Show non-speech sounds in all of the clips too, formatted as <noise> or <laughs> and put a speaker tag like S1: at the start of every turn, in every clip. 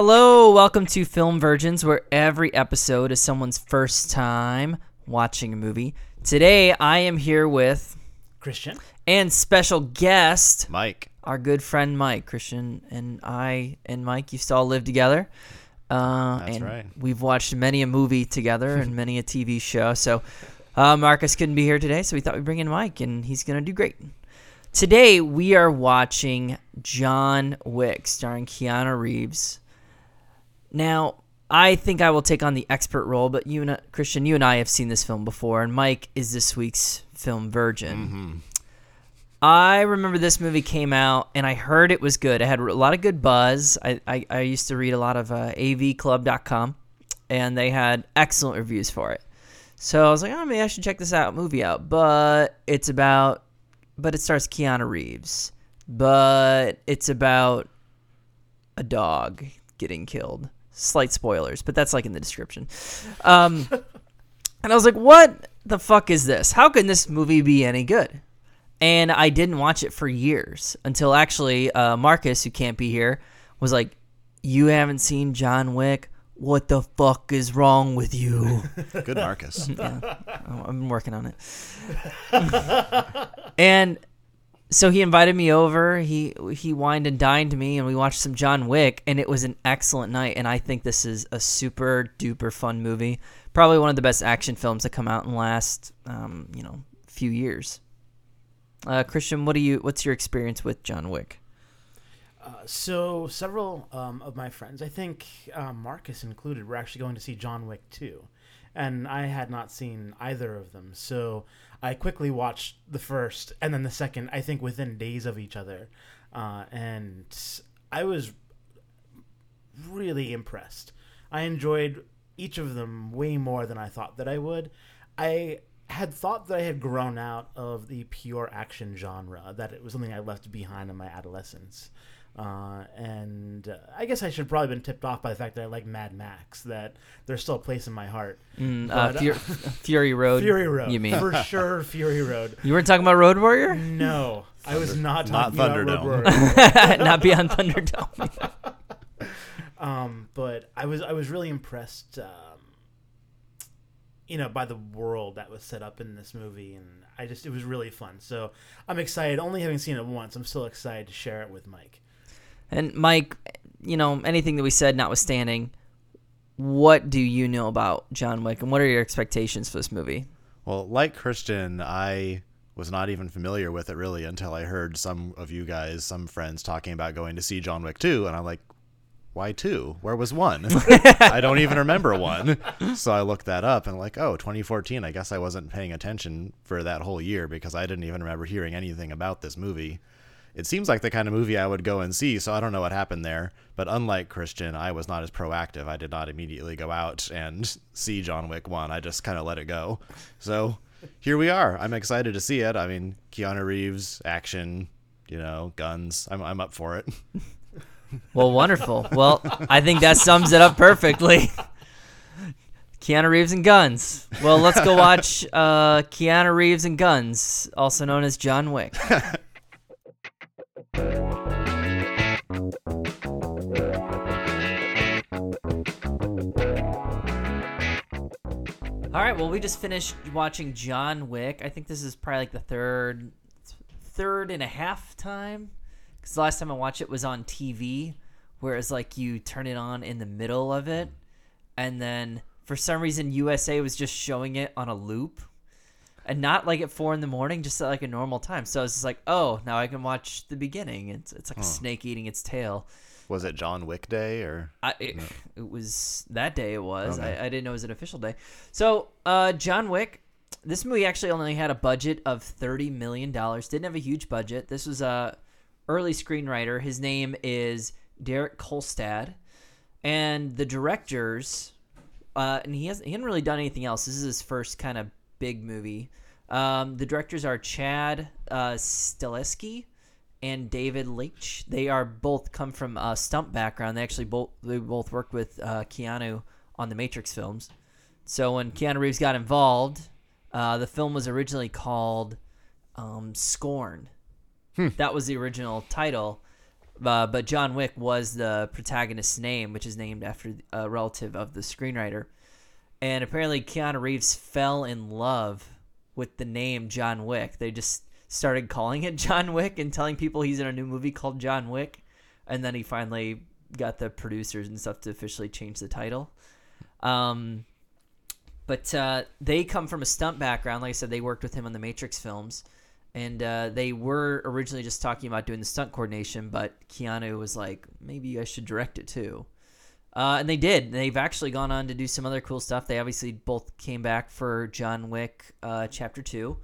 S1: hello, welcome to Film Virgins, where every episode is someone's first time watching a movie. Today, I am here with
S2: Christian.
S1: and special guest,
S3: Mike.
S1: our good friend Mike. Christian and I and Mike used to all live together. Uh,
S3: That's
S1: and
S3: right.
S1: We've watched many a movie together and many a TV show. So uh, Marcus couldn't be here today, so we thought we'd bring in Mike, and he's gonna do great. Today we are watching John Wick, starring Keanu Reeves. Now, I think I will take on the expert role, but you and Christian, you and I have seen this film before, and Mike is this week's film virgin. I remember this movie came out, and I heard it was good. It had a lot of good buzz. I, I, I used to read a lot of uh, avclub.com, and they had excellent reviews for it. So I was like, oh, maybe I should check this out, movie out. But it's about, but it stars Keanu Reeves. But it's about a dog getting killed. Slight spoilers, but that's like in the description. Um, <laughs> and I was like, what the fuck is this? How can this movie be any good? And I didn't watch it for years until actually uh, Marcus, who can't be here, was like, You haven't seen John Wick? What the fuck is wrong with you? <laughs>
S3: Good Marcus. <laughs>
S1: yeah, I've been working on it. and so he invited me over. He he wined and dined me, and we watched some John Wick, and it was an excellent night. And I think this is a super duper fun movie. Probably one of the best action films that come out in the last um, you know few years. Uh, Christian, what do you? What's your experience with John Wick?
S2: Uh, so several um, of my friends, I think uh, Marcus included, were actually going to see John Wick 2. And I had not seen either of them. So I quickly watched the first and then the second, I think within days of each other. Uh, and I was really impressed. I enjoyed each of them way more than I thought that I would. I had thought that I had grown out of the pure action genre, that it was something I left behind in my adolescence. Uh, and uh, I guess I should probably been tipped off by the fact that I like Mad Max, that there's still a place in my heart.
S1: Mm, uh,
S2: But, uh,
S1: Fur- <laughs> Fury Road.
S2: Fury Road.
S1: You mean?
S2: For <laughs> sure, Fury Road.
S1: You weren't talking about Road Warrior?
S2: No, I was not
S3: not
S2: talking about Road Warrior. <laughs>
S1: Not Beyond Thunderdome.
S2: Um, but I was I was really impressed, um, you know, by the world that was set up in this movie, and I just it was really fun. So I'm excited. Only having seen it once, I'm still excited to share it with Mike.
S1: And Mike, you know, anything that we said notwithstanding, what do you know about John Wick and what are your expectations for this movie?
S3: Well, like Christian, I was not even familiar with it really until I heard some of you guys, some friends talking about going to see John Wick 2 and I'm like, why 2? Where was 1? <laughs> <laughs> I don't even remember 1. So I looked that up and like, oh, 2014. I guess I wasn't paying attention for that whole year because I didn't even remember hearing anything about this movie. It seems like the kind of movie I would go and see, so I don't know what happened there. But unlike Christian, I was not as proactive. I did not immediately go out and <laughs> see John Wick 1. I just kind of let it go. So here we are. I'm excited to see it. I mean, Keanu Reeves, action, you know, guns. I'm, I'm up for it. <laughs>
S1: Well, wonderful. Well, I think that sums it up perfectly. <laughs> Keanu Reeves and guns. Well, let's go watch uh, Keanu Reeves and guns, also known as John Wick. All right, well, we just finished watching John Wick. I think this is probably like the third, third and a half time. Because the last time I watched it was on TV, whereas like you turn it on in the middle of it, and then for some reason USA was just showing it on a loop, and not like at four in the morning, just at like a normal time. So it's just like, oh, now I can watch the beginning. It's it's like a snake eating its tail.
S3: Was it John Wick Day or?
S1: I, it, it was that day. It was.
S3: Okay.
S1: I, I didn't know it was an official day. So, uh, John Wick. This movie actually only had a budget of thirty million dollars. Didn't have a huge budget. This was a early screenwriter. His name is Derek Kolstad, and the directors. Uh, and he hasn't he hadn't really done anything else. This is his first kind of big movie. Um, the directors are Chad uh, Stahelski and David Leitch. They are both come from a stunt background. They actually both they both worked with uh, Keanu on the Matrix films. So when Keanu Reeves got involved, uh, the film was originally called um, Scorn. That was the original title. Uh, but John Wick was the protagonist's name, which is named after a relative of the screenwriter. And apparently, Keanu Reeves fell in love with the name John Wick. They just started calling it <laughs> John Wick and telling people he's in a new movie called John Wick. And then he finally got the producers and stuff to officially change the title. Um, but uh, they come from a stunt background. Like I said, they worked with him on the Matrix films. And uh, they were originally just talking about doing the stunt coordination, but Keanu was like, maybe I should direct it too. Uh, and they did. They've actually gone on to do some other cool stuff. They obviously both came back for John Wick uh, Chapter 2.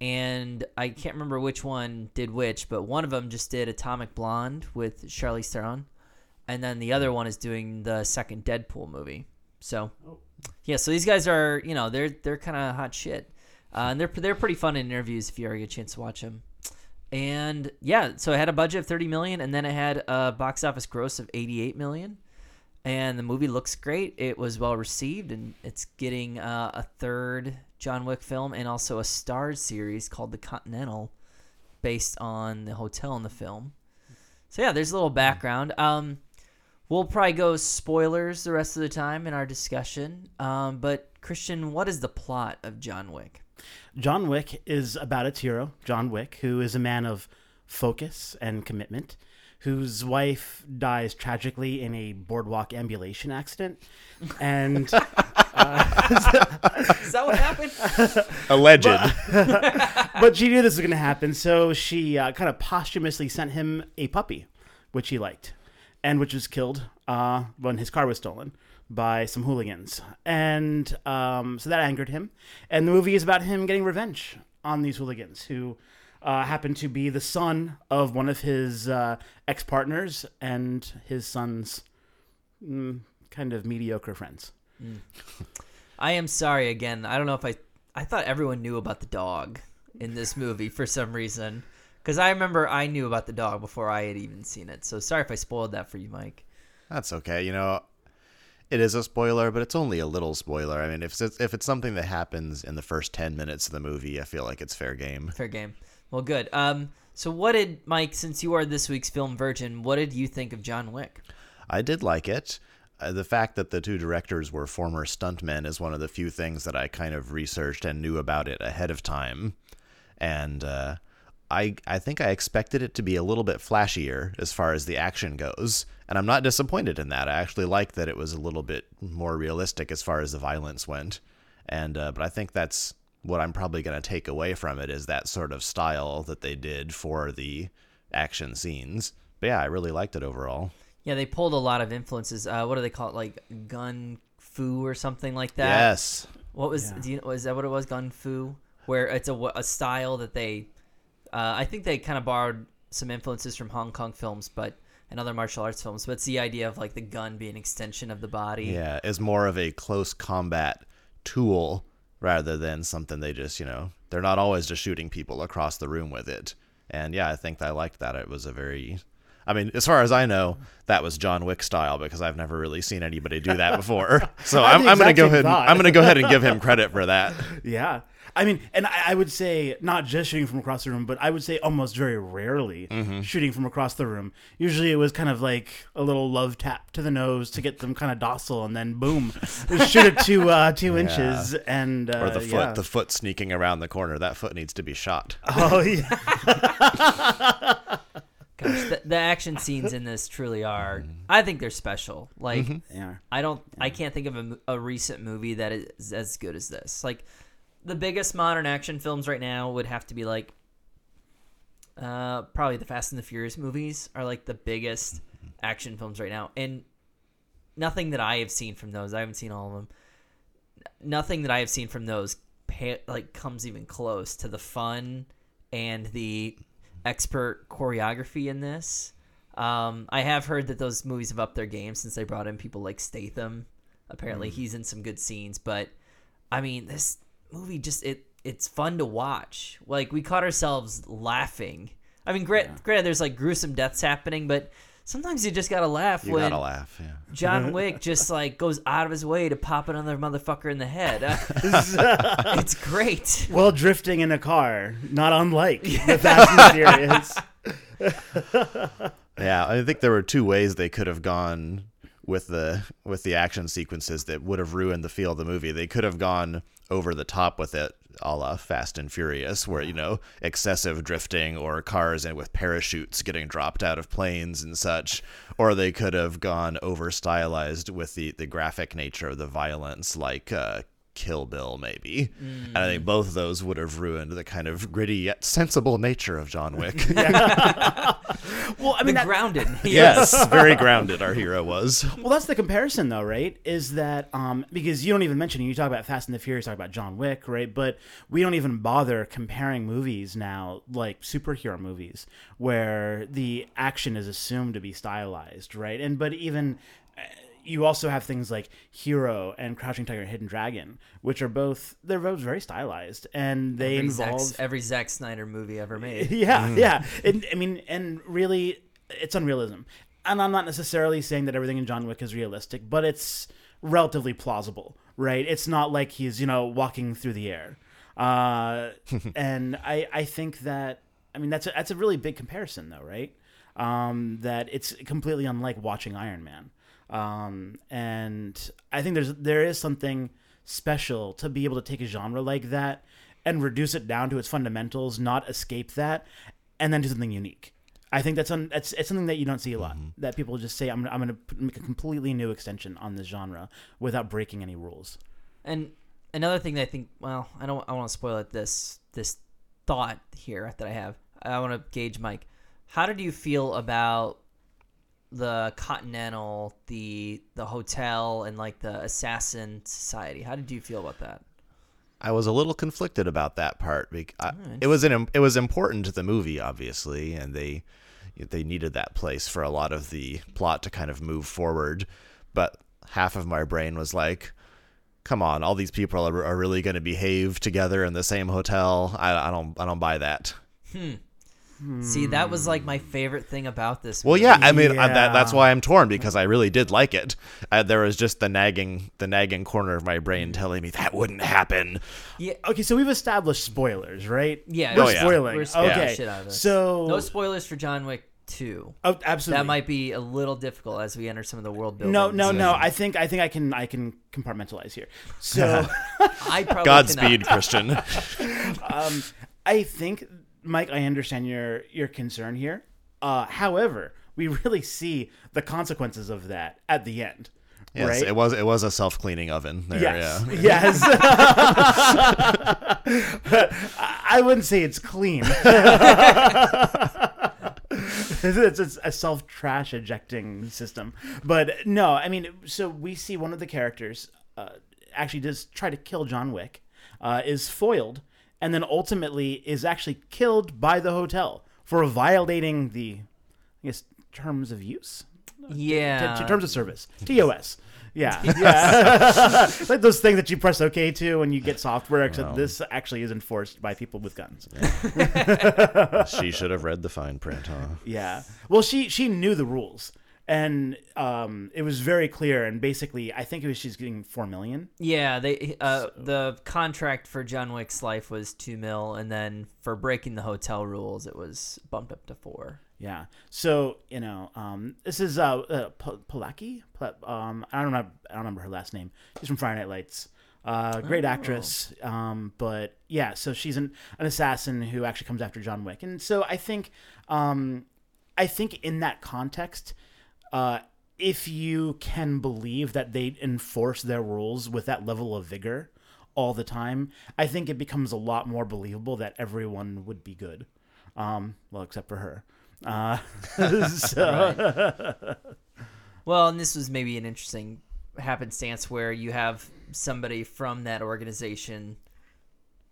S1: And I can't remember which one did which, but one of them just did Atomic Blonde with Charlize Theron. And then the other one is doing the second Deadpool movie. So, yeah, so these guys are, you know, they're they're kind of hot shit. Uh, and they're they're pretty fun in interviews if you ever get a chance to watch them. And yeah, so it had a budget of 30 million and then it had a box office gross of 88 million. And the movie looks great. It was well received and it's getting uh, a third John Wick film and also a Starz series called The Continental based on the hotel in the film. So yeah, there's a little background. Um, we'll probably go spoilers the rest of the time in our discussion. Um, but Christian, what is the plot of John Wick?
S2: John Wick is about its hero, John Wick, who is a man of focus and commitment, whose wife dies tragically in a boardwalk ambulation accident. And <laughs>
S1: Is that what happened? <laughs>
S3: Alleged.
S2: but she knew this was going to happen, so she uh, kind of posthumously sent him a puppy, which he liked, and which was killed uh, when his car was stolen by some hooligans. And um, so that angered him. And the movie is about him getting revenge on these hooligans who uh, happen to be the son of one of his uh, ex partners and his son's mm, kind of mediocre friends.
S1: I am sorry again. I don't know if I I thought everyone knew about the dog in this movie for some reason. Cuz I remember I knew about the dog before I had even seen it. So sorry if I spoiled that for you, Mike.
S3: That's okay. You know, it is a spoiler, but it's only a little spoiler. I mean, if it's, if it's something that happens in the first 10 minutes of the movie, I feel like it's fair game.
S1: Fair game. Well, good. Um so what did Mike since you are this week's film virgin, what did you think of John Wick?
S3: I did like it. Uh, the fact that the two directors were former stuntmen is one of the few things that I kind of researched and knew about it ahead of time. And uh, I I think I expected it to be a little bit flashier as far as the action goes, and I'm not disappointed in that. I actually liked that it was a little bit more realistic as far as the violence went. And uh, but I think that's what I'm probably going to take away from it is that sort of style that they did for the action scenes. But yeah, I really liked it overall.
S1: Yeah, they pulled a lot of influences. Uh what do they call it? Like gun fu or something like that.
S3: Yes.
S1: What was
S2: Yeah.
S1: do you, was that what it was gun fu where it's a, a style that they uh, I think they kind of borrowed some influences from Hong Kong films but and other martial arts films but it's the idea of like the gun being an extension of the body.
S3: Yeah, is more of a close combat tool rather than something they just, you know, they're not always just shooting people across the room with it. And yeah, I think I liked that. It was a very I mean, as far as I know, that was John Wick style because I've never really seen anybody do that before. <laughs> So I'm, I'm going to go ahead. And. I'm going to go ahead and give him credit for that. <laughs>
S2: Yeah. I mean, and I, I would say not just shooting from across the room, but I would say almost very rarely shooting from across the room. Usually it was kind of like a little love tap to the nose to get them kind of docile, and then boom, shoot it to uh, <laughs> two inches. And uh,
S3: Or the foot,
S2: yeah.
S3: the foot sneaking around the corner. That foot needs to be shot.
S2: oh yeah,
S1: Gosh, the, the action scenes in this truly are mm-hmm. I think they're special. Like mm-hmm.
S2: yeah.
S1: I don't. I can't think of a, a recent movie that is as good as this. Like the biggest modern action films right now would have to be like, uh, probably the Fast and the Furious movies are like the biggest mm-hmm. action films right now, and nothing that I have seen from those. I haven't seen all of them. Nothing that I have seen from those pa- like comes even close to the fun and the expert choreography in this. Um, I have heard that those movies have upped their game since they brought in people like Statham. Apparently, he's in some good scenes, but I mean, this movie just it it's fun to watch. Like we caught ourselves laughing. I mean, gra- granted, there's like gruesome deaths happening, but sometimes you just gotta laugh
S3: You
S1: when
S3: gotta laugh. Yeah.
S1: John <laughs> Wick just like goes out of his way to pop another motherfucker in the head. Uh, <laughs> it's great.
S2: Well, drifting in a car, not unlike <laughs> the Fast and Furious.
S3: Yeah, I think there were two ways they could have gone with the with the action sequences that would have ruined the feel of the movie. They could have gone over the top with it, a la Fast and Furious, where you know excessive drifting or cars and with parachutes getting dropped out of planes and such, or they could have gone over stylized with the the graphic nature of the violence, like. Uh, Kill Bill, maybe. And I think both of those would have ruined the kind of gritty yet sensible nature of John Wick. <laughs> <laughs>
S2: Well, I mean, that,
S1: grounded. <laughs>
S3: yes, very grounded our hero was.
S2: well, that's the comparison, though, right? Is that um, because you don't even mention. You talk about Fast and the Furious, talk about John Wick, right? But we don't even bother comparing movies now, like superhero movies, where the action is assumed to be stylized, right? And but even uh, you also have things like Hero and Crouching Tiger, Hidden Dragon, which are both they're both very stylized, and they
S1: every,
S2: involve
S1: Zack, every Zack Snyder movie ever made. <laughs>
S2: yeah, yeah. And, I mean, and really, it's unrealism. And I'm not necessarily saying that everything in John Wick is realistic, but it's relatively plausible, right? It's not like he's you know walking through the air. Uh, <laughs> and I I think that I mean that's a, that's a really big comparison though, right? Um, that it's completely unlike watching Iron Man. Um, and I think there's there is something special to be able to take a genre like that and reduce it down to its fundamentals, not escape that, and then do something unique. I think that's un, that's it's something that you don't see a lot. That people just say, "I'm I'm going to make a completely new extension on this genre without breaking any rules."
S1: And another thing that I think, well, I don't, I want to spoil it. This, this thought here that I have. I want to gauge Mike. How did you feel about the Continental, the the hotel, and like the Assassin Society? How did you feel about that?
S3: I was a little conflicted about that part. bec- I, it was an it was important to the movie, obviously, and they they needed that place for a lot of the plot to kind of move forward. But half of my brain was like, "Come on, all these people are, are really going to behave together in the same hotel? I, I don't I don't buy that." Hmm.
S1: See, that was like my favorite thing about this.
S3: Well,
S1: movie.
S3: yeah, I mean uh, that, that's why I'm torn because I really did like it. Uh, there was just the nagging the nagging corner of my brain telling me that wouldn't happen.
S1: yeah,
S2: Okay, so we've established spoilers, right?
S1: Yeah,
S2: we're
S1: Oh,
S3: yeah.
S2: spoiling.
S1: We're spoiling
S2: okay,
S1: shit out of this.
S2: so
S1: no spoilers for John Wick Two.
S2: oh, absolutely
S1: That might be a little difficult as we enter some of the world building.
S2: no, no, no. I think I think I can I can compartmentalize here. So. <laughs>
S1: I probably
S3: Godspeed. Christian. <laughs>
S2: um, I think, Mike, I understand your your concern here. Uh, however, we <laughs> really see the consequences of that at the end.
S3: Yes,
S2: right?
S3: it was it was a self cleaning oven. There,
S2: Yes.
S3: yeah. <laughs> <laughs>
S2: Yes. I I wouldn't say it's clean. it's, it's a self trash ejecting system. But no, I mean, so we see one of the characters uh, actually does try to kill John Wick, uh, is foiled, and then ultimately is actually killed by the hotel for violating the, I guess, terms of use.
S1: Yeah.
S2: T- terms of service. TOS. Yeah. yeah. <laughs> like those things that you press OK to when you get software, except
S3: Wow.
S2: this actually is enforced by people with guns. <laughs>
S3: she should have read the fine print, huh?
S2: Yeah. Well, she she knew the rules, and um, it was very clear. And basically, I think it was she's getting four million.
S1: Yeah, they uh, the contract for John Wick's life was two mil, and then for breaking the hotel rules, it was bumped up to four.
S2: Yeah. So you know, um, this is uh, uh Palicki. Um, I don't remember. I don't remember her last name. She's from Friday Night Lights. Uh, great actress. Um, but yeah, so she's an, an assassin who actually comes after John Wick, and so I think, um, I think in that context, uh, if you can believe that they enforce their rules with that level of vigor all the time, I think it becomes a lot more believable that everyone would be good. Um, well, except for her. Uh, <laughs> <laughs> so, <laughs>
S1: Well, and this was maybe an interesting happenstance where you have somebody from that organization,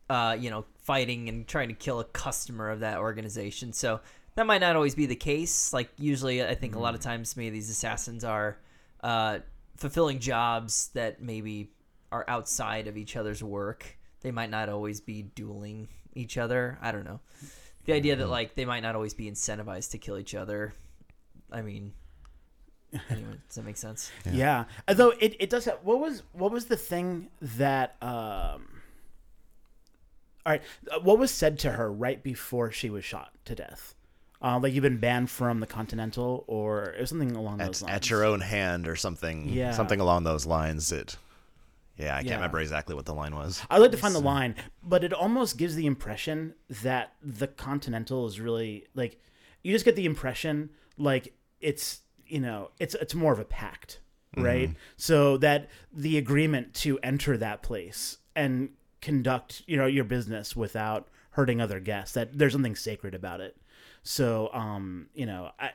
S1: uh, you know, fighting and trying to kill a customer of that organization. So that might not always be the case. Like usually, I think a lot of times maybe these assassins are uh, fulfilling jobs that maybe are outside of each other's work. they might not always be dueling each other. I don't know. The idea
S2: Mm-hmm.
S1: that like they might not always be incentivized to kill each other. I mean, <laughs> anyway, does that make sense?
S2: Yeah. Although it, it does have what was what was the thing that um all right, uh, what was said to her right before she was shot to death? Uh, like you've been banned from the Continental, or something along those
S3: At,
S2: lines.
S3: at your own hand or something.
S2: Yeah.
S3: Something along those lines. It. Yeah, I can't remember exactly what the line was.
S2: I'd like to find the line, but it almost gives the impression that the Continental is really like you just get the impression like it's you know it's it's more of a pact, right? So that the agreement to enter that place and conduct you know your business without hurting other guests that there's something sacred about it. So um you know I.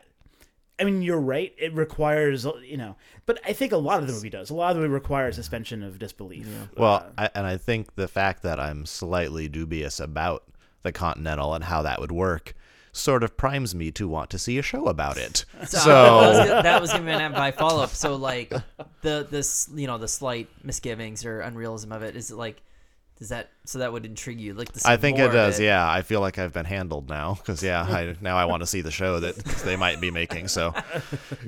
S2: I mean, you're right. It requires, you know, but I think a lot of the movie does. A lot of the movie requires suspension of disbelief.
S3: Well, I, and I think the fact that I'm slightly dubious about the Continental and how that would work sort of primes me to want to see a show about it.
S1: So, <laughs>
S3: So,
S1: that was, gonna- that was gonna be my follow up. So like the this you know the slight misgivings or unrealism of it is like does that so that would intrigue you like the
S3: I think it does. Yeah, I feel like I've been handled now because yeah, <laughs> I, now I want to see the show that they might be making. So,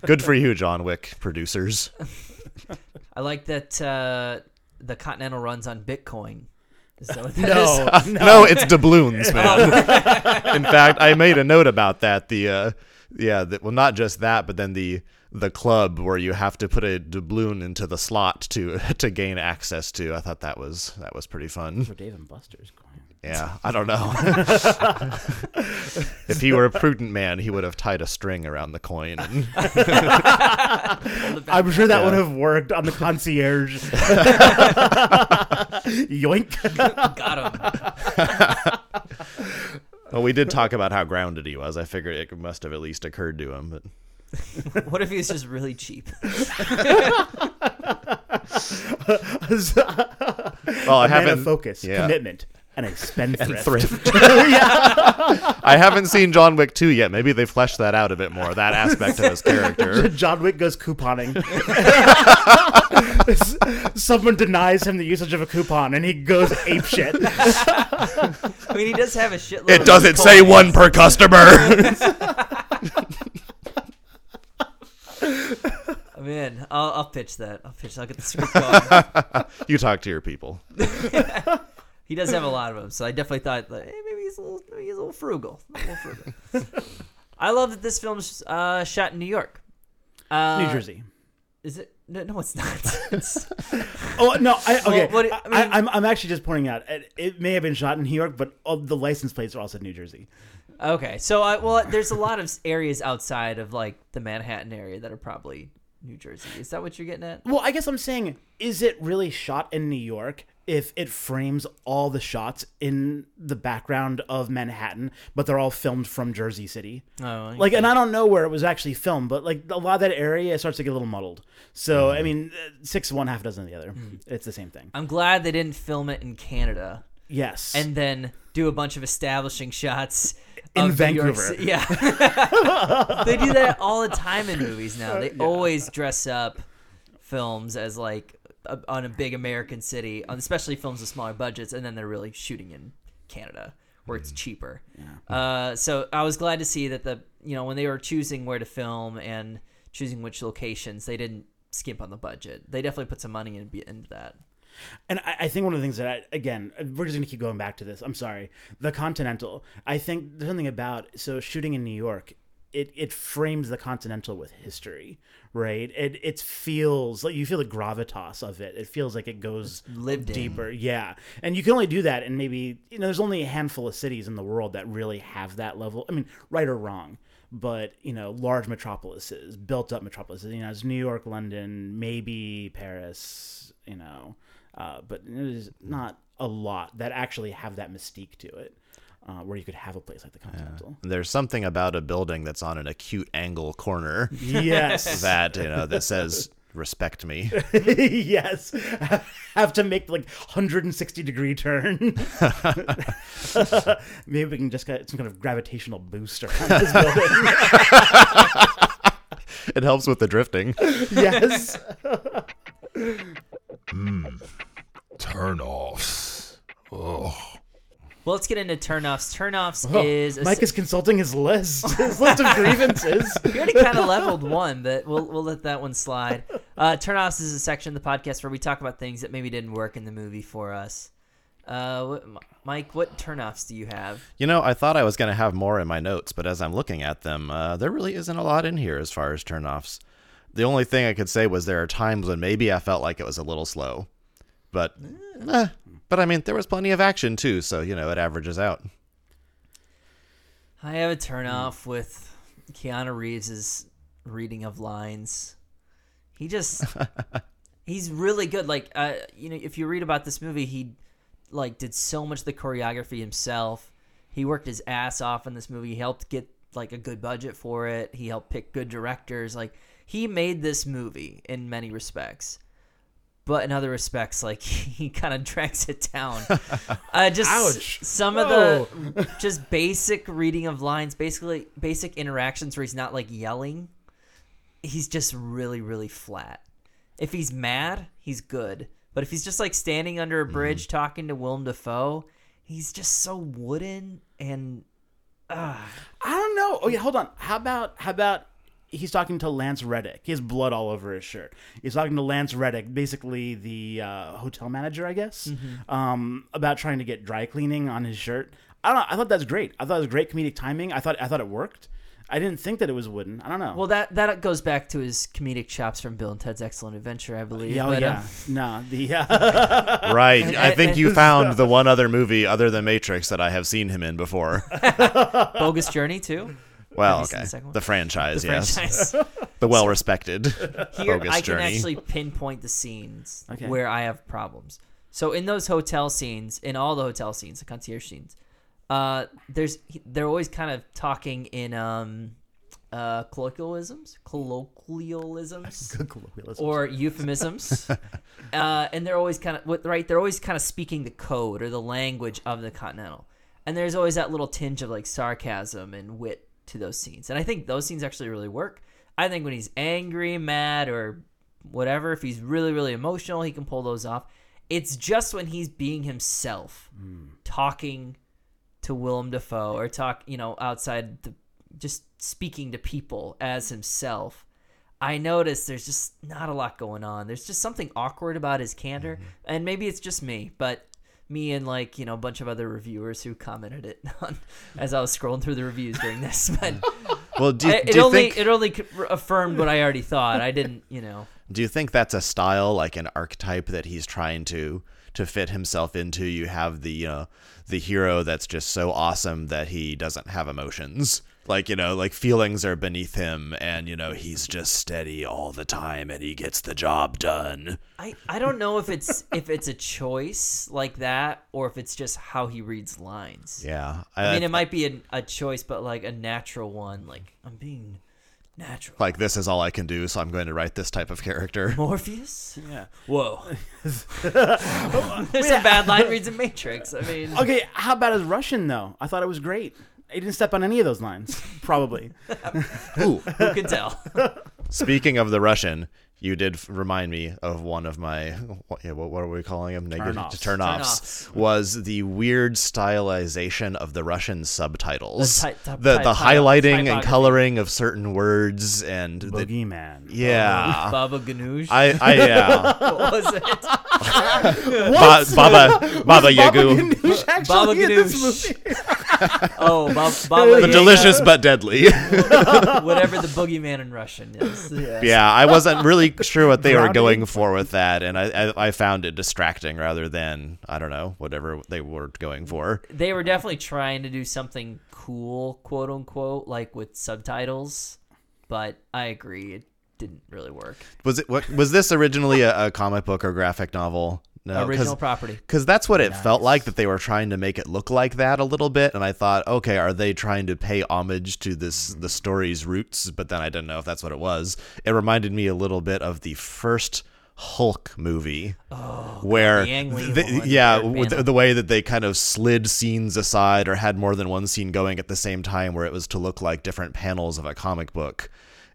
S3: good for you, John Wick producers.
S1: I like that uh, the Continental runs on Bitcoin. Is that what that is?
S2: No, <laughs>
S3: No, it's doubloons, man. In fact, I made a note about that. The uh, yeah, the, well, not just that, but then the the club where you have to put a doubloon into the slot to <laughs> to gain access to. I thought that was that was pretty fun.
S2: for Dave and Buster's coin.
S3: Yeah, I don't know. <laughs> if he were a prudent man, he would have tied a string around the coin. And, <laughs>
S2: I'm sure that
S3: Yeah.
S2: would have worked on the concierge. Yoink.
S1: Got him.
S3: Well, we did talk about how grounded he was. I figured it must have at least occurred to him. But <laughs>
S1: What if he's just really cheap? <laughs>
S3: well, I haven't
S2: focus,
S3: yeah.
S2: commitment, and a spendthrift.
S3: thrift. <laughs> I haven't seen John Wick 2 yet. Maybe they fleshed that out a bit more, that aspect of his character. <laughs>
S2: John Wick goes couponing. <laughs> Someone denies him the usage of a coupon, and he goes ape shit.
S1: I mean, he does have a shitload.
S3: It
S1: of
S3: doesn't
S1: coins.
S3: say one per customer.
S1: I'm in. I'll, I'll pitch that. I'll pitch. I'll get the script going.
S3: you talk to your people.
S1: He does have a lot of them, so I definitely thought, like, hey, maybe he's a little, maybe he's a little frugal. A little frugal. <laughs> I love that this film's uh, shot in New York. Uh,
S2: New Jersey.
S1: Is it? No, no it's not. <laughs> It's- <laughs>
S2: Oh no! I, okay,
S1: what- I mean-
S2: I, am I'm actually just pointing out it, it may have been shot in New York, but all the license plates are also New Jersey.
S1: okay, so I, well, there's a lot of areas outside of like the Manhattan area that are probably New Jersey. Is that what you're getting at?
S2: Well, I guess I'm saying, is it really shot in New York if it frames all the shots in the background of Manhattan, but they're all filmed from Jersey City?
S1: Oh,
S2: Like, and I don't know where it was actually filmed, but like a lot of that area starts to get a little muddled. So, I mean, uh, six one, half dozen the other. It's the same thing.
S1: I'm glad they didn't film it in Canada
S2: Yes.
S1: and then do a bunch of establishing shots
S2: In
S1: of New York
S2: Vancouver.
S1: Yeah, <laughs> they do that all the time in movies now. They always dress up films as like a, on a big American city, on especially films with smaller budgets, and then they're really shooting in Canada where it's cheaper. Uh, so I was glad to see that the you know when they were choosing where to film and choosing which locations, they didn't skimp on the budget. They definitely put some money in, into that.
S2: And I, I think one of the things that, I, again, we're just going to keep going back to this. I'm sorry. The Continental. I think there's something about, so shooting in New York, it, it frames the Continental with history, right? It, it feels like you feel the gravitas of it. It feels like it goes
S1: lived in.
S2: deeper. Yeah. And you can only do that in maybe, you know, there's only a handful of cities in the world that really have that level. I mean, right or wrong. But you know, large metropolises, built-up metropolises. You know, it's New York, London, maybe Paris. You know, uh, but there's not a lot that actually have that mystique to it, uh, where you could have a place like the Continental.
S3: There's something about a building that's on an acute angle corner
S2: Yes, <laughs>
S3: that, you know, that says respect me. <laughs>
S2: yes, <laughs> have to make like 160 degree turn. Maybe we can just get some kind of gravitational boost around this building.
S3: It helps with the drifting.
S2: yes.
S4: Turn offs.
S1: Well, let's get into turnoffs. Turnoffs
S2: Oh,
S1: is a
S2: Mike is consulting his list. <laughs> His list of grievances. <laughs>
S1: We already kind of leveled one, but we'll we'll let that one slide. Uh, turnoffs is a section of the podcast where we talk about things that maybe didn't work in the movie for us. Uh, what, Mike, what turnoffs do you have?
S3: You know, I thought I was going to have more in my notes, but as I'm looking at them, uh, there really isn't a lot in here as far as turnoffs. The only thing I could say was there are times when maybe I felt like it was a little slow, but, eh, but I mean, there was plenty of action too, so you know it averages out.
S1: I have a turnoff with Keanu Reeves's reading of lines. He just <laughs> he's really good. Like uh, you know, if you read about this movie, he like did so much of the choreography himself. He worked his ass off in this movie. He helped get like a good budget for it. He helped pick good directors. Like he made this movie in many respects. But in other respects, like <laughs> he kind of drags it down. <laughs> Uh, just
S2: Ouch.
S1: some of the <laughs> just basic reading of lines, basically basic interactions where he's not like yelling. He's just really, really flat. If he's mad, he's good. But if he's just like standing under a bridge talking to Willem Dafoe, he's just so wooden and uh,
S2: I don't know. Oh yeah, hold on. How about how about he's talking to Lance Reddick? He has blood all over his shirt. He's talking to Lance Reddick, basically the uh, hotel manager, I guess, um, about trying to get dry cleaning on his shirt. I don't know. I thought that's great. I thought it was great comedic timing. I thought I thought it worked. I didn't think that it was wooden. I don't know.
S1: well that that goes back to his comedic chops from Bill and Ted's Excellent Adventure, I believe.
S2: yeah, oh,
S1: But,
S2: yeah.
S1: um,
S2: no, the uh, <laughs>
S3: Right.
S1: And-
S3: I think
S1: and-
S3: you <laughs> found the one other movie other than Matrix that I have seen him in before. <laughs>
S1: Bogus Journey too.
S3: Well, okay.
S1: the second one?
S3: The franchise,
S1: The
S3: yes.
S1: franchise. <laughs>
S3: The well respected <laughs>
S1: Here,
S3: Bogus
S1: I can
S3: Journey.
S1: actually pinpoint the scenes
S2: Okay.
S1: where I have problems. So in those hotel scenes, in all the hotel scenes, the concierge scenes, uh, there's they're always kind of talking in um, uh, colloquialisms, colloquialisms, <laughs> or euphemisms, uh, and they're always kind of what right. They're always kind of speaking the code or the language of the Continental, and there's always that little tinge of like sarcasm and wit to those scenes. And I think those scenes actually really work. I think when he's angry, mad, or whatever, if he's really really emotional, he can pull those off. It's just when he's being himself, hmm. talking to Willem Dafoe or talk, you know, outside the just speaking to people as himself. I notice there's just not a lot going on. There's just something awkward about his candor, mm-hmm. and maybe it's just me, but me and like you know a bunch of other reviewers who commented it <laughs> on as I was scrolling through the reviews during this. <laughs> But <laughs>
S3: Well, do, you-
S1: I-
S3: do
S1: it
S3: you
S1: only
S3: think
S1: it only affirmed what I already thought. I didn't, you know.
S3: do you think that's a style like an archetype that he's trying to to fit himself into? You have the uh, the hero that's just so awesome that he doesn't have emotions. Like, you know, like feelings are beneath him and you know, he's just steady all the time and he gets the job done.
S1: I, I don't know if it's <laughs> if it's a choice like that or if it's just how he reads lines.
S3: Yeah.
S1: I mean, it might be a, a choice, but like a natural one. Like I'm being natural.
S3: like this is all I can do, so I'm going to write this type of character. <laughs>
S1: Morpheus.
S2: yeah.
S1: Whoa. <laughs> There's some bad line reads in Matrix. I mean,
S2: Okay, how about his Russian though? I thought it was great. He didn't step on any of those lines. Probably. <laughs>
S3: Ooh.
S1: who can tell?
S3: Speaking of the Russian, you did remind me of one of my what, yeah, what, what are we calling them? Negative
S2: Turn-offs.
S3: turn-offs.
S1: Turn-offs.
S3: Was the weird stylization of the Russian subtitles,
S1: The ty- ty-
S3: the,
S1: ty-
S3: the
S1: ty-
S3: highlighting and coloring of certain words, and the,
S2: Boogeyman.
S3: yeah,
S1: Baba Ganoush.
S3: I, I yeah, <laughs>
S1: what was it? <laughs>
S3: ba- Baba Baba Yagu,
S1: Baba Ganoush. <laughs> Oh, Baba, Baba
S3: the
S1: Yaga,
S3: delicious but deadly.
S1: whatever the boogeyman in Russian is. Yes.
S3: yeah, I wasn't really <laughs> sure what they were going for with that, and I, I I found it distracting rather than I don't know whatever they were going for.
S1: They were definitely trying to do something cool, quote unquote, like with subtitles, but I agree it didn't really work.
S3: Was it what was this originally a, a comic book or graphic novel? No,
S1: Original property.
S3: because that's what it felt like that they were trying to make it look like that a little bit, and I thought, okay, are they trying to pay homage to this mm-hmm. the story's roots? But then I didn't know if that's what it was. It reminded me a little bit of the first Hulk movie, oh, where
S1: the
S3: the- yeah, with the, the way that they kind of slid scenes aside or had more than one scene going at the same time, where it was to look like different panels of a comic book.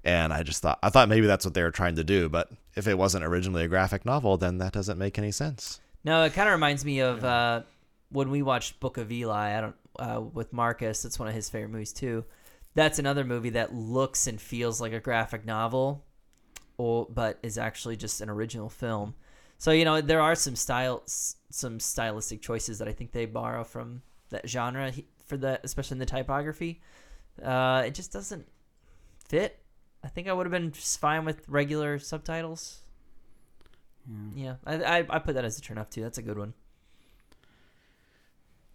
S3: And I just thought I thought maybe that's what they were trying to do, but if it wasn't originally a graphic novel, then that doesn't make any sense.
S1: No, it kind of reminds me of uh, when we watched Book of Eli, I don't uh, with Marcus. That's one of his favorite movies too. That's another movie that looks and feels like a graphic novel, or but is actually just an original film. So you know there are some style, some stylistic choices that I think they borrow from that genre for the, especially in the typography. Uh, it just doesn't fit. I think I would have been just fine with regular subtitles. Yeah, I, I I put that as a turn off too. That's a good one.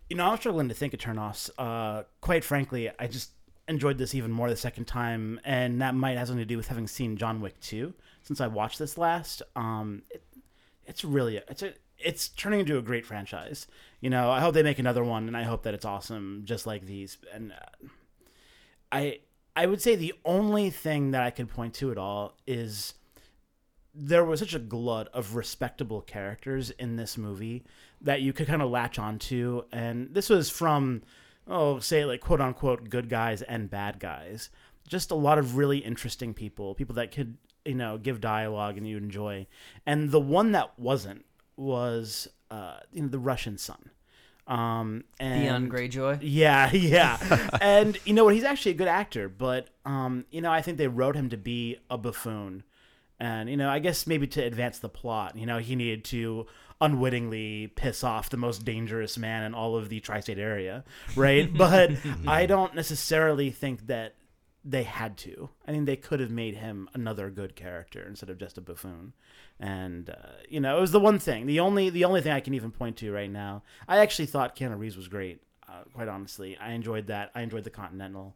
S2: You know, I'm struggling to think of turnoffs. Uh, quite frankly, I just enjoyed this even more the second time, and that might have something to do with having seen John Wick 2 since I watched this last. Um, it, it's really it's a it's turning into a great franchise. You know, I hope they make another one, and I hope that it's awesome, just like these. And uh, I I would say the only thing that I could point to at all is there was such a glut of respectable characters in this movie that you could kind of latch onto and this was from oh say like quote unquote good guys and bad guys. Just a lot of really interesting people people that could you know give dialogue and you enjoy. And the one that wasn't was uh you know the russian son um and
S1: Theon Greyjoy.
S2: yeah, <laughs> yeah. <laughs> and you know what? He's actually a good actor, but um, you know, I think they wrote him to be a buffoon. And you know, I guess maybe to advance the plot, you know, he needed to unwittingly piss off the most dangerous man in all of the tri-state area, right? <laughs> but I don't necessarily think that they had to. I mean, they could have made him another good character instead of just a buffoon. And uh, you know, it was the one thing, the only, the only thing I can even point to right now. I actually thought Keanu Reeves was great. Uh, quite honestly, I enjoyed that. I enjoyed the Continental.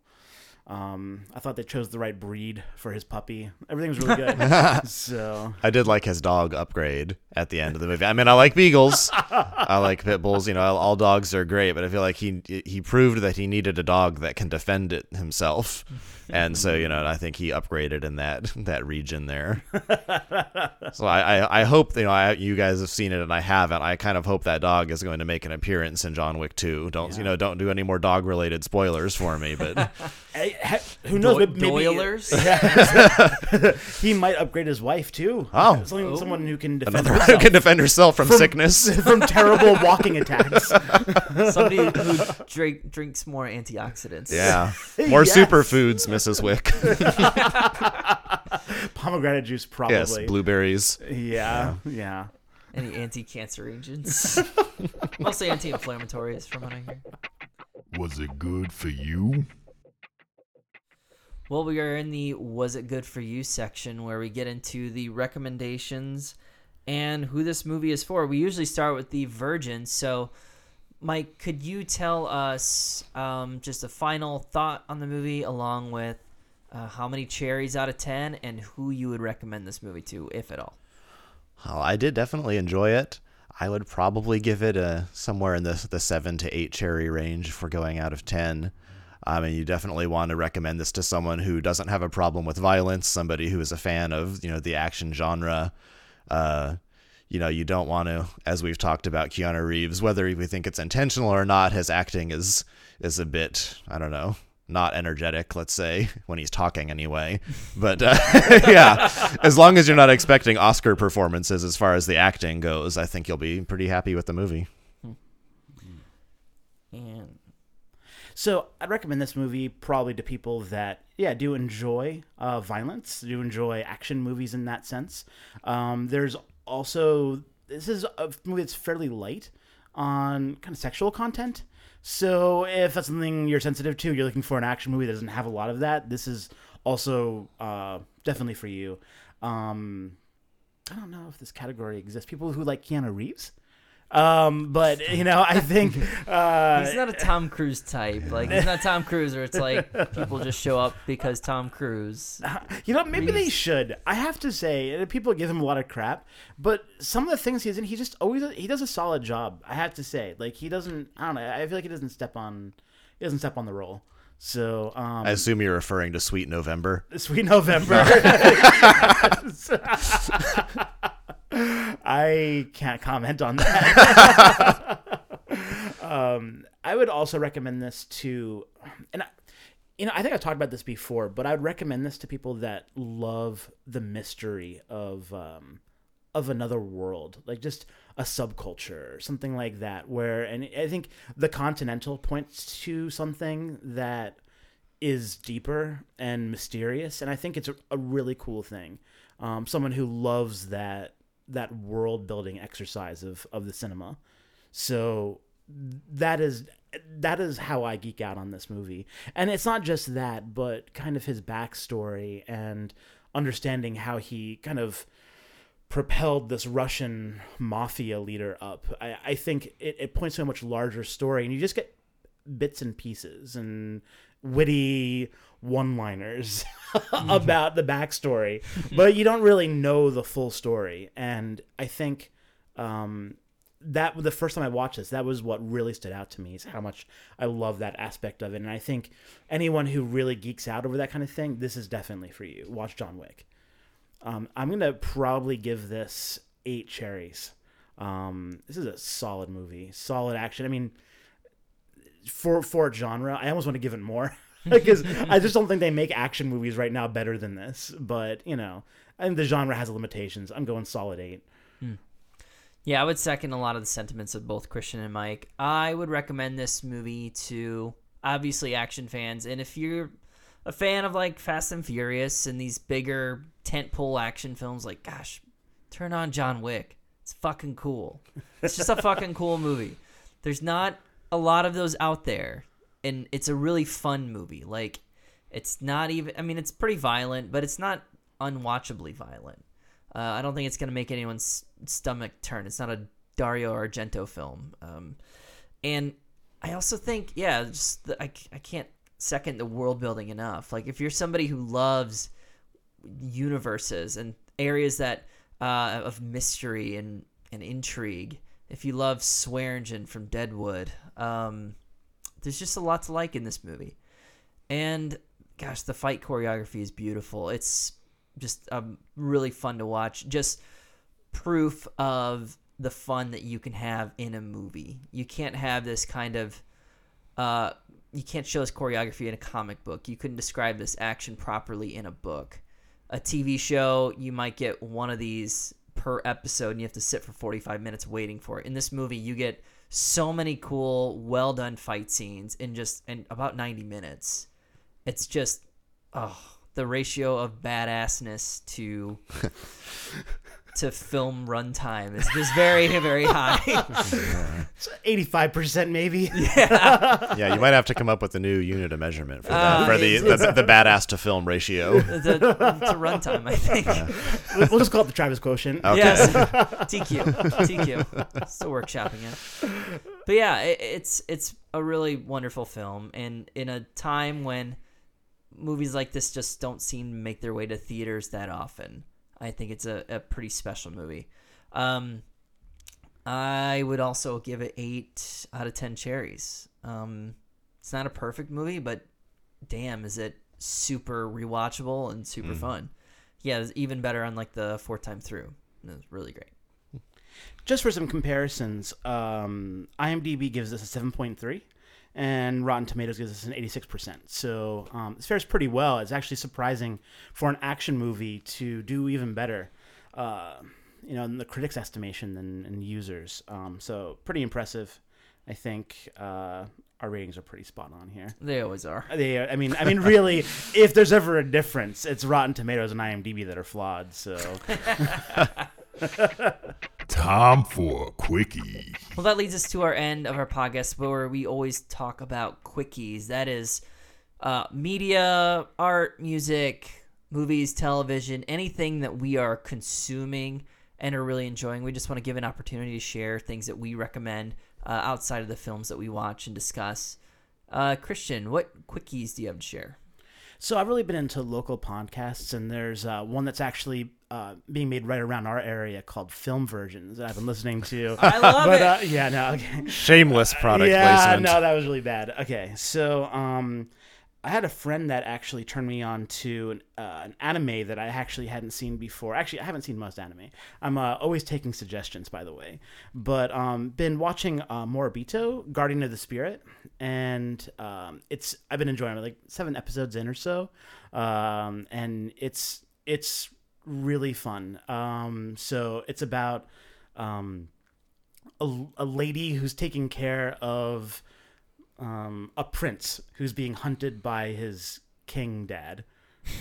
S2: Um, I thought they chose the right breed for his puppy. Everything was really good. <laughs> so
S3: I did like his dog upgrade at the end of the movie. I mean, I like beagles, I like pit bulls. You know, all, all dogs are great, but I feel like he he proved that he needed a dog that can defend it himself, and so you <laughs> know, I think he upgraded in that <laughs> that region there. <laughs> so I, I, I hope you know I, you guys have seen it and I haven't. I kind of hope that dog is going to make an appearance in John Wick 2. Don't you know? Don't do any more dog related spoilers for me, but.
S2: Hey, who knows?
S1: Do-
S2: maybe-
S1: Doilers.
S2: he might upgrade his wife too.
S3: Oh.
S2: someone, someone who can defend
S3: Another who
S2: herself
S3: can defend herself from, sickness.
S2: from terrible walking attacks.
S1: Somebody who drink, drinks more antioxidants.
S3: Yeah. More
S2: Yes.
S3: superfoods, Mrs. Wick. <laughs> <laughs>
S2: Pomegranate juice, probably.
S3: yes, blueberries.
S2: yeah, yeah.
S1: Any anti-cancer agents. <laughs> Mostly anti-inflammatories, from what I hear.
S4: Was it good for you?
S1: Well, we are in the "Was it good for you?" section where we get into the recommendations and who this movie is for. We usually start with the Virgin. So, Mike, could you tell us um, just a final thought on the movie, along with uh, how many cherries out of ten, and who you would recommend this movie to, if at all?
S3: Oh, I did definitely enjoy it. I would probably give it a somewhere in the the seven to eight cherry range for going out of ten. I mean, you definitely want to recommend this to someone who doesn't have a problem with violence, somebody who is a fan of you know the action genre. Uh, you know, you don't want to, as we've talked about Keanu Reeves, whether we think it's intentional or not, his acting is is a bit, I don't know, not energetic, let's say, when he's talking anyway. <laughs> But uh, <laughs> yeah, as long as you're not expecting Oscar performances as far as the acting goes, I think you'll be pretty happy with the movie.
S1: And
S2: So I'd recommend this movie probably to people that yeah do enjoy uh, violence, do enjoy action movies in that sense. Um, there's also this is a movie that's fairly light on kind of sexual content. So if that's something you're sensitive to, you're looking for an action movie that doesn't have a lot of that. This is also uh, definitely for you. Um, I don't know if this category exists. People who like Keanu Reeves. Um, but you know, I think <laughs> uh,
S1: he's not a Tom Cruise type. Like he's not Tom Cruise, or it's like people just show up because Tom Cruise.
S2: You know, maybe they should. I have to say, uh, people give him a lot of crap, but some of the things he's in, he just always he does a solid job. I have to say, like he doesn't. I don't know. I feel like he doesn't step on, he doesn't step on the role. So, um,
S3: I assume you're referring to Sweet November.
S2: Sweet November. <laughs> <laughs> I can't comment on that. <laughs> <laughs> um, I would also recommend this to, and I, you know, I think I talked about this before, but I would recommend this to people that love the mystery of um, of another world, like just a subculture or something like that. Where and I think the Continental points to something that is deeper and mysterious, and I think it's a, a really cool thing. Um, someone who loves that that world building exercise of of the cinema. So that is that is how I geek out on this movie. And it's not just that, but kind of his backstory and understanding how he kind of propelled this Russian mafia leader up. I, I think it, it points to a much larger story, and you just get bits and pieces and witty one liners <laughs> about the backstory, but you don't really know the full story. And I think um, that the first time I watched this, that was what really stood out to me is how much I love that aspect of it. And I think anyone who really geeks out over that kind of thing, this is definitely for you. Watch John Wick. Um, I'm gonna probably give this eight cherries. Um, this is a solid movie, solid action. I mean, for for genre, I almost want to give it more <laughs> <laughs> because I just don't think they make action movies right now better than this. But you know, think the genre has limitations. I'm going solid eight. Hmm.
S1: Yeah, I would second a lot of the sentiments of both Christian and Mike. I would recommend this movie to obviously action fans, and if you're a fan of like Fast and Furious and these bigger tentpole action films, like gosh, turn on John Wick. It's fucking cool. It's just a fucking cool movie. There's not a lot of those out there, and it's a really fun movie. Like, it's not even. I mean, it's pretty violent, but it's not unwatchably violent. Uh, I don't think it's gonna make anyone's stomach turn. It's not a Dario Argento film. Um, and I also think, yeah, just the, I, I can't second the world building enough. Like if you're somebody who loves universes and areas that uh, of mystery and, and intrigue, if you love Swearengen from Deadwood, um, there's just a lot to like in this movie. And gosh, the fight choreography is beautiful. It's just um, really fun to watch. Just proof of the fun that you can have in a movie. You can't have this kind of uh, you can't show this choreography in a comic book. You couldn't describe this action properly in a book. A TV show, you might get one of these per episode and you have to sit for 45 minutes waiting for it. In this movie, you get so many cool, well done fight scenes in just in about 90 minutes. It's just oh, the ratio of badassness to <laughs> to film runtime is just very very high. <laughs>
S2: Eighty-five percent, maybe.
S3: Yeah, yeah, you might have to come up with a new unit of measurement for that
S1: Uh,
S3: for the,
S1: it's-
S3: the the badass to film ratio. <laughs>
S1: the, to runtime, I think.
S2: we'll just call it the Travis quotient.
S3: Okay.
S1: Yes, <laughs> TQ, TQ. Still workshopping it. But yeah, it, it's it's a really wonderful film, and in a time when movies like this just don't seem to make their way to theaters that often, I think it's a, a pretty special movie. Um, I would also give it eight out of ten cherries. Um, it's not a perfect movie, but damn, is it super rewatchable and super fun. Yeah, it's even better on like the fourth time through. It was really great.
S2: Just for some comparisons, um, IMDb gives this a seven point three, and Rotten Tomatoes gives us an eighty-six percent. So um, this fares pretty well. It's actually surprising for an action movie to do even better. Uh, you know, in the critics' estimation than in users. Um, so pretty impressive. I think uh, our ratings are pretty spot on here.
S1: They always are.
S2: They, I mean, I mean, really, <laughs> if there's ever a difference, it's Rotten Tomatoes and IMDb that are flawed. So <laughs> <laughs>
S4: Time for a quickie.
S1: Well, that leads us to our end of our podcast where we always talk about quickies. That is uh, media, art, music, movies, television, anything that we are consuming and are really enjoying. We just want to give an opportunity to share things that we recommend uh, outside of the films that we watch and discuss. Uh, Christian, what quickies do you have to share?
S2: So I've really been into local podcasts, and there's uh, one that's actually uh, being made right around our area called Film Virgins that I've been listening to. <laughs>
S1: I love
S2: but
S1: it.
S2: uh, yeah, no, okay.
S3: Shameless product
S2: yeah,
S3: placement.
S2: no, that was really bad. Okay, so um, I had a friend that actually turned me on to an, uh, an anime that I actually hadn't seen before. Actually, I haven't seen most anime. I'm uh, always taking suggestions, by the way. But um, been watching uh, Moribito, Guardian of the Spirit, and um, it's I've been enjoying it. Like seven episodes in or so, um, and it's it's really fun. Um, so it's about um, a, a lady who's taking care of um, a prince who's being hunted by his king dad,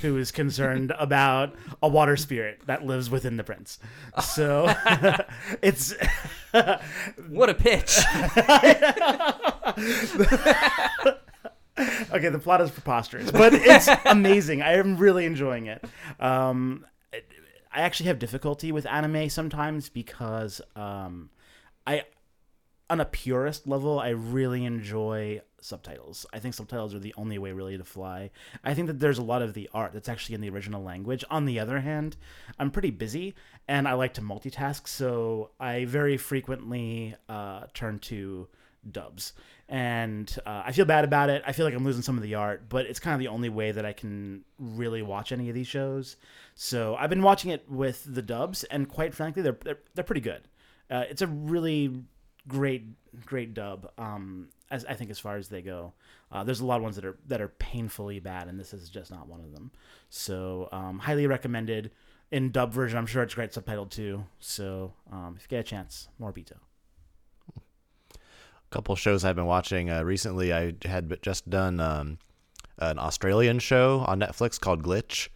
S2: who is concerned <laughs> about a water spirit that lives within the prince. So <laughs> it's <laughs>
S1: What a pitch!
S2: okay. The plot is preposterous, but it's amazing. I am really enjoying it. Um, it- I actually have difficulty with anime sometimes because um, I, on a purist level, I really enjoy subtitles. I think subtitles are the only way really to fly. I think that there's a lot of the art that's actually in the original language. On the other hand, I'm pretty busy and I like to multitask, so I very frequently uh, turn to dubs. And uh, I feel bad about it. I feel like I'm losing some of the art, but it's kind of the only way that I can really watch any of these shows. So I've been watching it with the dubs, and quite frankly, they're they're, they're pretty good. Uh, it's a really great great dub. Um, as I think as far as they go, uh, there's a lot of ones that are that are painfully bad, and this is just not one of them. So um, highly recommended in dub version. I'm sure it's great subtitled too. So um, if you get a chance, Moribito.
S3: Couple shows I've been watching uh, recently. I had just done um, an Australian show on Netflix called Glitch.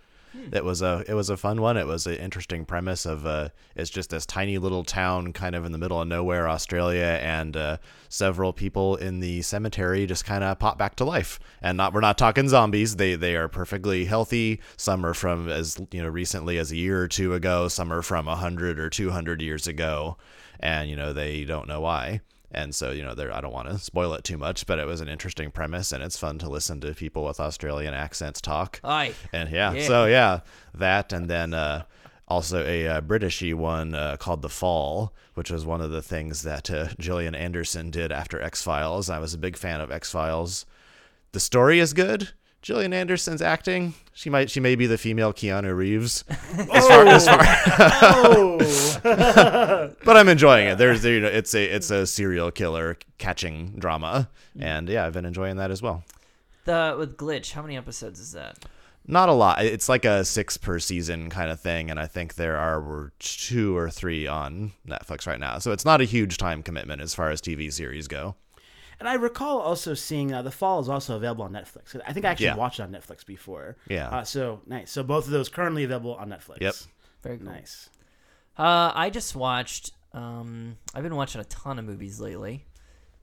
S3: It was a it was a fun one. It was an interesting premise of uh, it's just this tiny little town kind of in the middle of nowhere, Australia, and uh, several people in the cemetery just kind of pop back to life. And not we're not talking zombies. They they are perfectly healthy. Some are from as you know recently as a year or two ago. Some are from a hundred or two hundred years ago, and you know they don't know why. And so, you know, there I don't want to <laughs> spoil it too much, but it was an interesting premise and it's fun to listen to people with Australian accents talk.
S1: Aye.
S3: And yeah,
S1: Yeah.
S3: so yeah, that and then uh also a uh, Britishy one uh, called The Fall, which was one of the things that uh, Gillian Anderson did after X Files. I was a big fan of X Files. The story is good. Gillian Anderson's acting, she might she may be the female Keanu Reeves. <laughs> As far, as far,
S2: Oh, <laughs>
S3: but I'm enjoying it. There's you know, it's a it's a serial killer catching drama, mm. and yeah, I've been enjoying that as well.
S1: The with glitch, how many episodes is that?
S3: Not a lot. It's like a six per season kind of thing, and I think there are two or three on Netflix right now. So it's not a huge time commitment as far as TV series go.
S2: And I recall also seeing uh, the fall is also available on Netflix. I think I actually
S3: Yeah.
S2: watched it on Netflix before.
S3: Yeah.
S2: Uh, so nice. So both of those currently available on Netflix.
S3: Yep.
S1: Very cool.
S2: Nice.
S1: Uh, I just watched. Um, I've been watching a ton of movies lately,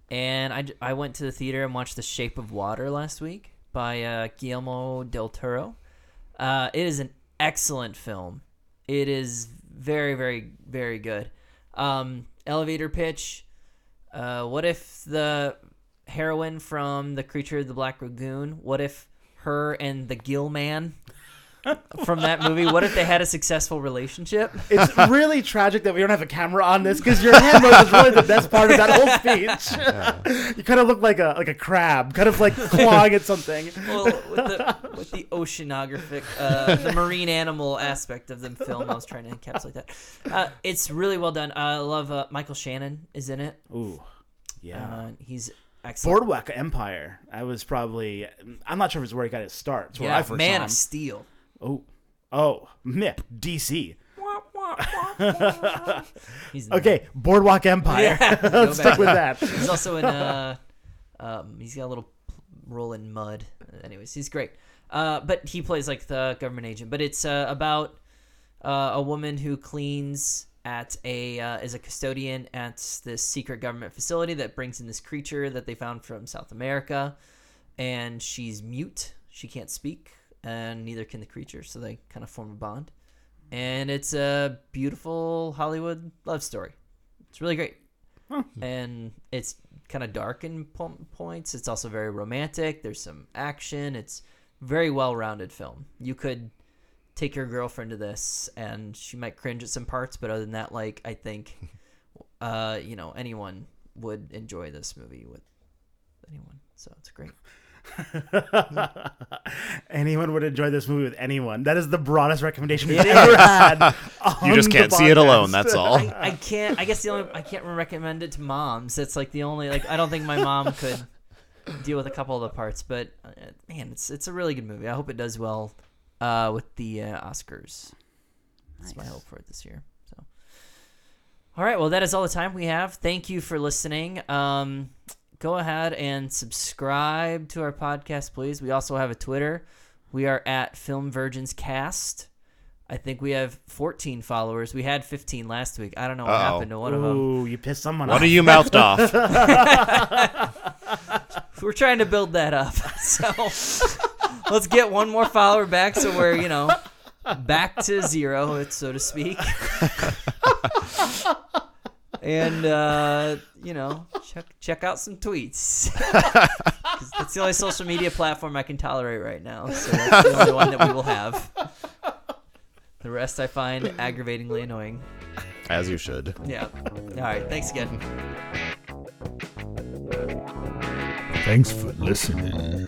S1: and I, I went to the theater and watched The Shape of Water last week by uh, Guillermo del Toro. Uh, it is an excellent film. It is very, very, very good. Um, elevator pitch. Uh, what if the heroine from The Creature of the Black Lagoon? What if her and the Gill Man <laughs> from that movie? What if they had a successful relationship?
S2: It's really <laughs> tragic that we don't have a camera on this because your hand motion is <laughs> really the best part of that whole speech. you kind of look like a like a crab, kind of like clawing at something.
S1: well, with the with the oceanographic, uh, the marine animal aspect of the film, I was trying to encapsulate that. Uh, it's really well done. I love uh, Michael Shannon is in it.
S2: Ooh, yeah.
S1: Uh, he's excellent.
S2: Boardwalk Empire. I was probably. I'm not sure if it's where he got his start. It's where I
S1: yeah,
S2: first
S1: Man
S2: saw him.
S1: of Steel.
S2: Oh, oh, MIP DC. <laughs> Okay, Boardwalk Empire.
S1: Yeah, <laughs>
S2: Let's stick with that.
S1: He's also in <laughs> uh, um, he's got a little role in Mud. Anyways, he's great. Uh, but he plays like the government agent. But it's uh, about uh, a woman who cleans at a uh, is a custodian at this secret government facility that brings in this creature that they found from South America, and she's mute. She can't speak, and neither can the creature. So they kind of form a bond, and it's a beautiful Hollywood love story. It's really great and it's kind of dark in po- points. It's also very romantic. There's some action. It's very well-rounded film. You could take your girlfriend to this, and she might cringe at some parts, but other than that, like I think, <laughs> uh, you know, anyone would enjoy this movie with anyone. So it's great. <laughs>
S2: anyone would enjoy this movie with anyone. That is the broadest recommendation we've ever had. <laughs>
S3: You just can't see it alone. That's all.
S1: I, I can't. I guess the only I can't recommend it to moms. It's like the only like I don't think my mom could deal with a couple of the parts. But uh, man, it's it's a really good movie. I hope it does well uh, with the uh, Oscars. That's my hope for it this year. So, all right. Well, that is all the time we have. Thank you for listening. Um, go ahead and subscribe to our podcast, please. We also have a Twitter. We are at Film Virgins Cast. I think we have 14 followers. We had 15 last week. I don't know what
S3: Uh-oh.
S1: happened to one of them.
S2: Ooh, you pissed someone off.
S3: What
S2: off.
S3: are you mouthed off? <laughs> <laughs>
S1: We're trying to build that up. <laughs> So let's get one more follower back so we're, you know, back to zero, so to speak. and uh, you know, check check out some tweets. <laughs> It's the only social media platform I can tolerate right now. So that's the only one that we will have. The rest I find aggravatingly annoying.
S3: As you should.
S1: Yeah. All right. Thanks again.
S4: Thanks for listening.